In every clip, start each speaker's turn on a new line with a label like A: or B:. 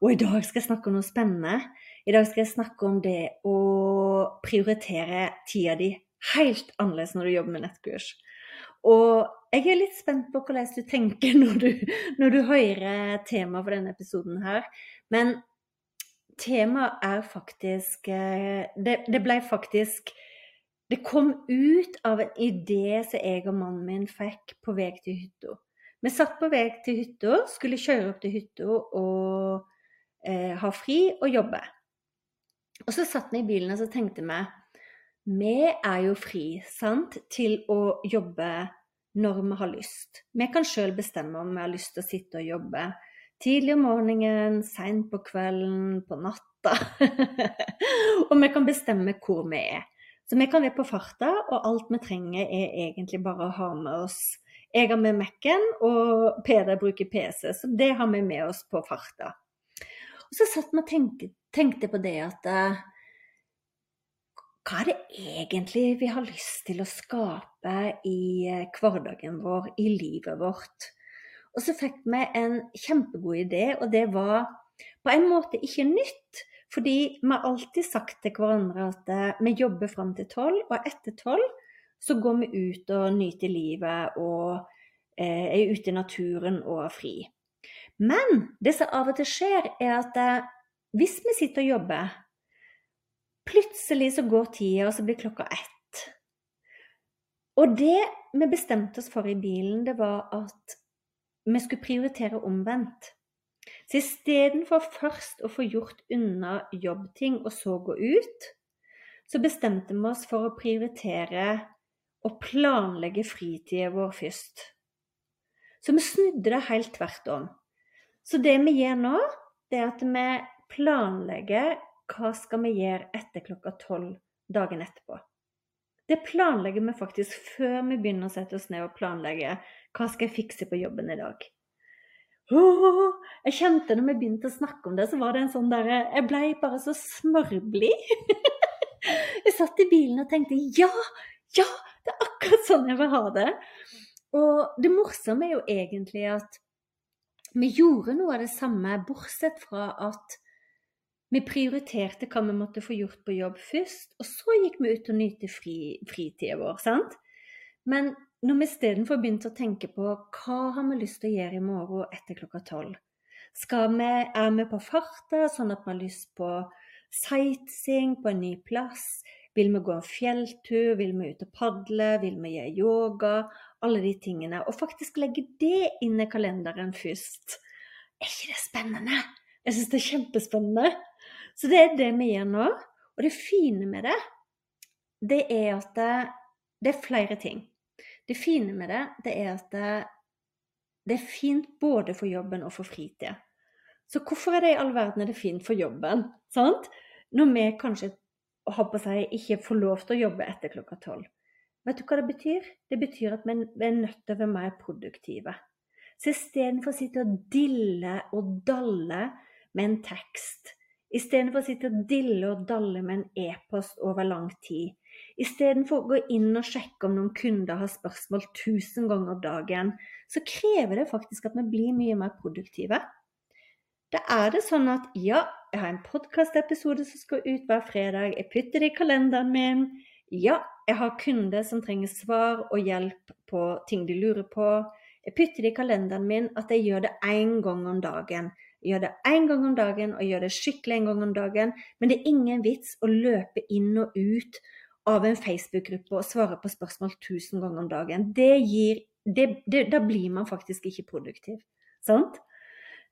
A: Og i dag skal jeg snakke om noe spennende. I dag skal jeg snakke om det å prioritere tida di helt annerledes når du jobber med nettkurs. Og jeg er litt spent på hvordan du tenker når du, når du hører temaet for denne episoden her. Men temaet er faktisk eh, det, det ble faktisk Det kom ut av en idé som jeg og mannen min fikk på vei til hytta. Vi satt på vei til hytta, skulle kjøre opp til hytta og eh, ha fri og jobbe. Og så satt vi i bilen og tenkte vi vi er jo fri sant, til å jobbe når vi har lyst. Vi kan sjøl bestemme om vi har lyst til å sitte og jobbe tidlig om morgenen, seint på kvelden, på natta. og vi kan bestemme hvor vi er. Så vi kan være på farta, og alt vi trenger er egentlig bare å ha med oss Jeg har med Mac-en, og Peder bruker PC, så det har vi med oss på farta. Og så satt man og tenkte, tenkte, på det at uh, Hva er det egentlig vi har lyst til å skape i uh, hverdagen vår, i livet vårt? Og så fikk vi en kjempegod idé, og det var på en måte ikke nytt. Fordi vi har alltid sagt til hverandre at uh, vi jobber fram til tolv, og etter tolv så går vi ut og nyter livet og er ute i naturen og er fri. Men det som av og til skjer, er at eh, hvis vi sitter og jobber, plutselig så går tida, og så blir klokka ett. Og det vi bestemte oss for i bilen, det var at vi skulle prioritere omvendt. Så istedenfor først å få gjort unna jobbting og så gå ut, så bestemte vi oss for å prioritere å planlegge fritida vår først. Så vi snudde det helt tvert om. Så det vi gjør nå, det er at vi planlegger hva skal vi gjøre etter klokka tolv dagen etterpå. Det planlegger vi faktisk før vi begynner å sette oss ned og planlegge hva skal jeg fikse på jobben i dag. Jeg kjente når vi begynte å snakke om det, så var det en sånn derre Jeg ble bare så smørblid. jeg satt i bilen og tenkte ja, ja, det er akkurat sånn jeg vil ha det. Og det morsomme er jo egentlig at vi gjorde noe av det samme, bortsett fra at vi prioriterte hva vi måtte få gjort på jobb først, og så gikk vi ut og nyte fri, fritida vår. sant? Men når vi istedenfor begynte å tenke på hva har vi lyst til å gjøre i morgen etter klokka tolv Skal vi, Er vi på farta, sånn at vi har lyst på sightseeing på en ny plass? Vil vi gå en fjelltur? Vil vi ut og padle? Vil vi gjøre yoga? alle de tingene. Og faktisk legge det inn i kalenderen først. Er ikke det spennende? Jeg syns det er kjempespennende. Så det er det vi gjør nå. Og det fine med det, det er at det, det er flere ting. Det fine med det, det er at det, det er fint både for jobben og for fritid. Så hvorfor er det i all verden er det fint for jobben? Sant? Når vi kanskje håper seg, ikke får lov til å jobbe etter klokka tolv. Vet du hva det betyr? Det betyr at vi er nødt til å være mer produktive. Så istedenfor å sitte og dille og dalle med en tekst, istedenfor å sitte og dille og dalle med en e-post over lang tid, istedenfor å gå inn og sjekke om noen kunder har spørsmål tusen ganger om dagen, så krever det faktisk at vi blir mye mer produktive. Da er det sånn at ja, jeg har en podkastepisode som skal ut hver fredag. Jeg putter det i kalenderen min. Ja, jeg har kunder som trenger svar og hjelp på ting de lurer på. Jeg putter det i kalenderen min at jeg gjør det én gang om dagen. Jeg gjør det én gang om dagen og gjør det skikkelig en gang om dagen. Men det er ingen vits å løpe inn og ut av en Facebook-gruppe og svare på spørsmål tusen ganger om dagen. Det gir, det, det, da blir man faktisk ikke produktiv. Sant?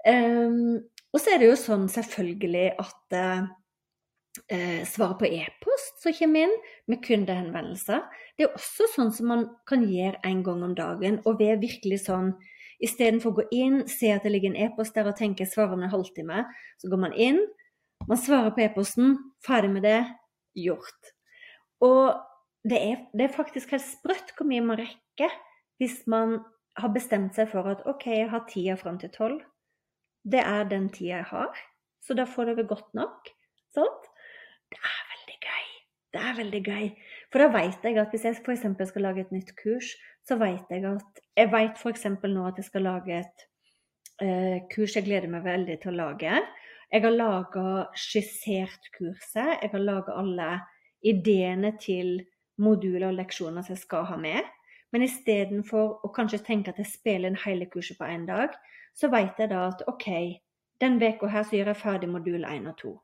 A: Um, og så er det jo sånn selvfølgelig at eh, svare på e-post som kommer inn med kundehenvendelser. Det er også sånn som man kan gjøre en gang om dagen. Og ved virkelig sånn istedenfor å gå inn, se at det ligger en e-post der og tenke jeg svarer om en halvtime, så går man inn, man svarer på e-posten, ferdig med det, gjort. Og det er, det er faktisk helt sprøtt hvor mye man rekker hvis man har bestemt seg for at OK, jeg har tida fram til tolv. Det er den tida jeg har, så da får det godt nok. Sånt. Det er veldig gøy. Det er veldig gøy. For da vet jeg at hvis jeg f.eks. skal lage et nytt kurs, så vet jeg at Jeg vet f.eks. nå at jeg skal lage et eh, kurs jeg gleder meg veldig til å lage. Jeg har laga skissert kurset. Jeg har laga alle ideene til moduler og leksjoner som jeg skal ha med. Men istedenfor å kanskje tenke at jeg spiller en hele kurset på én dag, så vet jeg da at OK, den uka her så gjør jeg ferdig modul 1 og 2.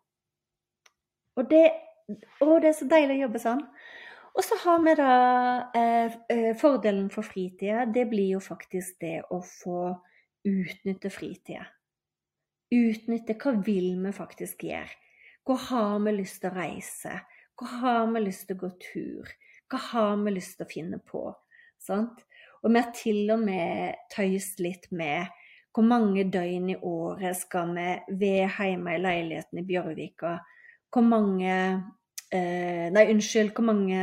A: Og det, å, det er så deilig å jobbe sånn. Og så har vi da eh, eh, fordelen for fritida. Det blir jo faktisk det å få utnytte fritida. Utnytte hva vil vi faktisk gjøre? Hvor har vi lyst til å reise? Hvor har vi lyst til å gå tur? Hva har vi lyst til å finne på? Sant? Og vi har til og med tøyst litt med hvor mange døgn i året skal vi være hjemme i leiligheten i Bjørvika hvor mange eh, Nei, unnskyld, hvor mange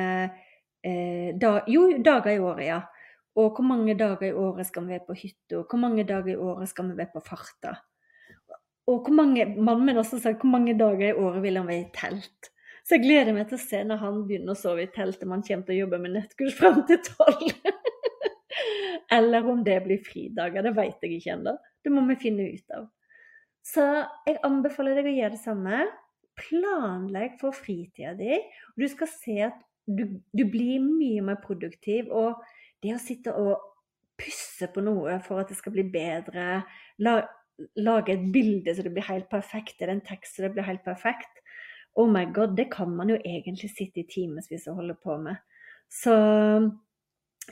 A: eh, da, Jo, dager i året, ja. Og hvor mange dager i året skal vi være på hytta? Hvor mange dager i året skal vi være på farta? Og hvor mange, mannen min også sa hvor mange dager i året vil han være i telt? Så jeg gleder meg til å se når han begynner å sove i teltet man kommer til å jobbe med nettkurs fram til tolv. Eller om det blir fridager, det vet jeg ikke ennå. Det må vi finne ut av. Så jeg anbefaler deg å gjøre det samme. Planlegg for fritida di. Du skal se at du, du, blir mye mer produktiv. Og det å sitte og pusse på noe for at det skal bli bedre, la, lage et bilde så det blir helt perfekt, eller en tekst så det blir helt perfekt Oh my god, det kan man jo egentlig sitte i timevis og holde på med. Så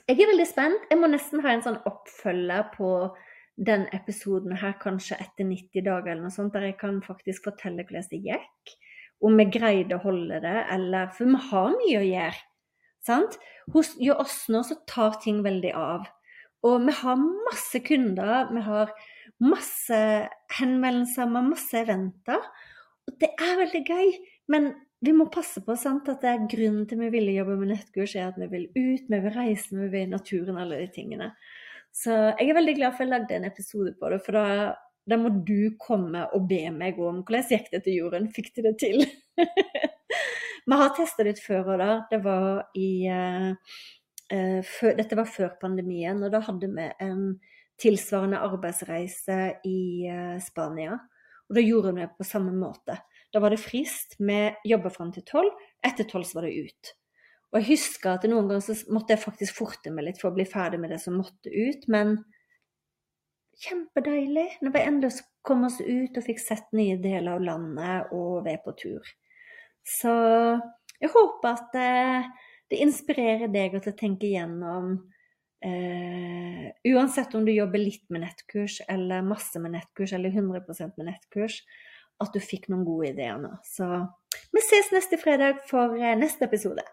A: jeg er veldig spent. Jeg må nesten ha en sånn oppfølger på den episoden her kanskje etter 90 dager eller noe sånt, der jeg kan faktisk fortelle hvordan det gikk. Om vi greide å holde det, eller For vi har mye å gjøre. Sant? Hos oss nå så tar ting veldig av. Og vi har masse kunder, vi har masse henvendelser, vi har masse eventer. Det er veldig gøy. Men vi må passe på sant, at det er grunnen til vi ville jobbe med nettkurs, er at vi vil ut, vi vil reise, vi vil i naturen, alle de tingene. Så jeg er veldig glad for at jeg lagde en episode på det, for da, da må du komme og be meg om hvordan gikk det til jorden, fikk du det til? Vi har testa litt før og da. Det var i uh, uh, før, Dette var før pandemien, og da hadde vi en tilsvarende arbeidsreise i uh, Spania. Og da gjorde vi det på samme måte. Da var det frist. Vi jobba fram til tolv. Etter tolv så var det ut. Og jeg husker at noen ganger så måtte jeg faktisk forte meg litt for å bli ferdig med det som måtte ut, men kjempedeilig når vi endelig kom oss ut og fikk sett nye deler av landet og være på tur. Så jeg håper at det, det inspirerer deg til å tenke gjennom eh, Uansett om du jobber litt med nettkurs eller masse med nettkurs eller 100 med nettkurs, at du fikk noen gode ideer nå. Så vi ses neste fredag for eh, neste episode.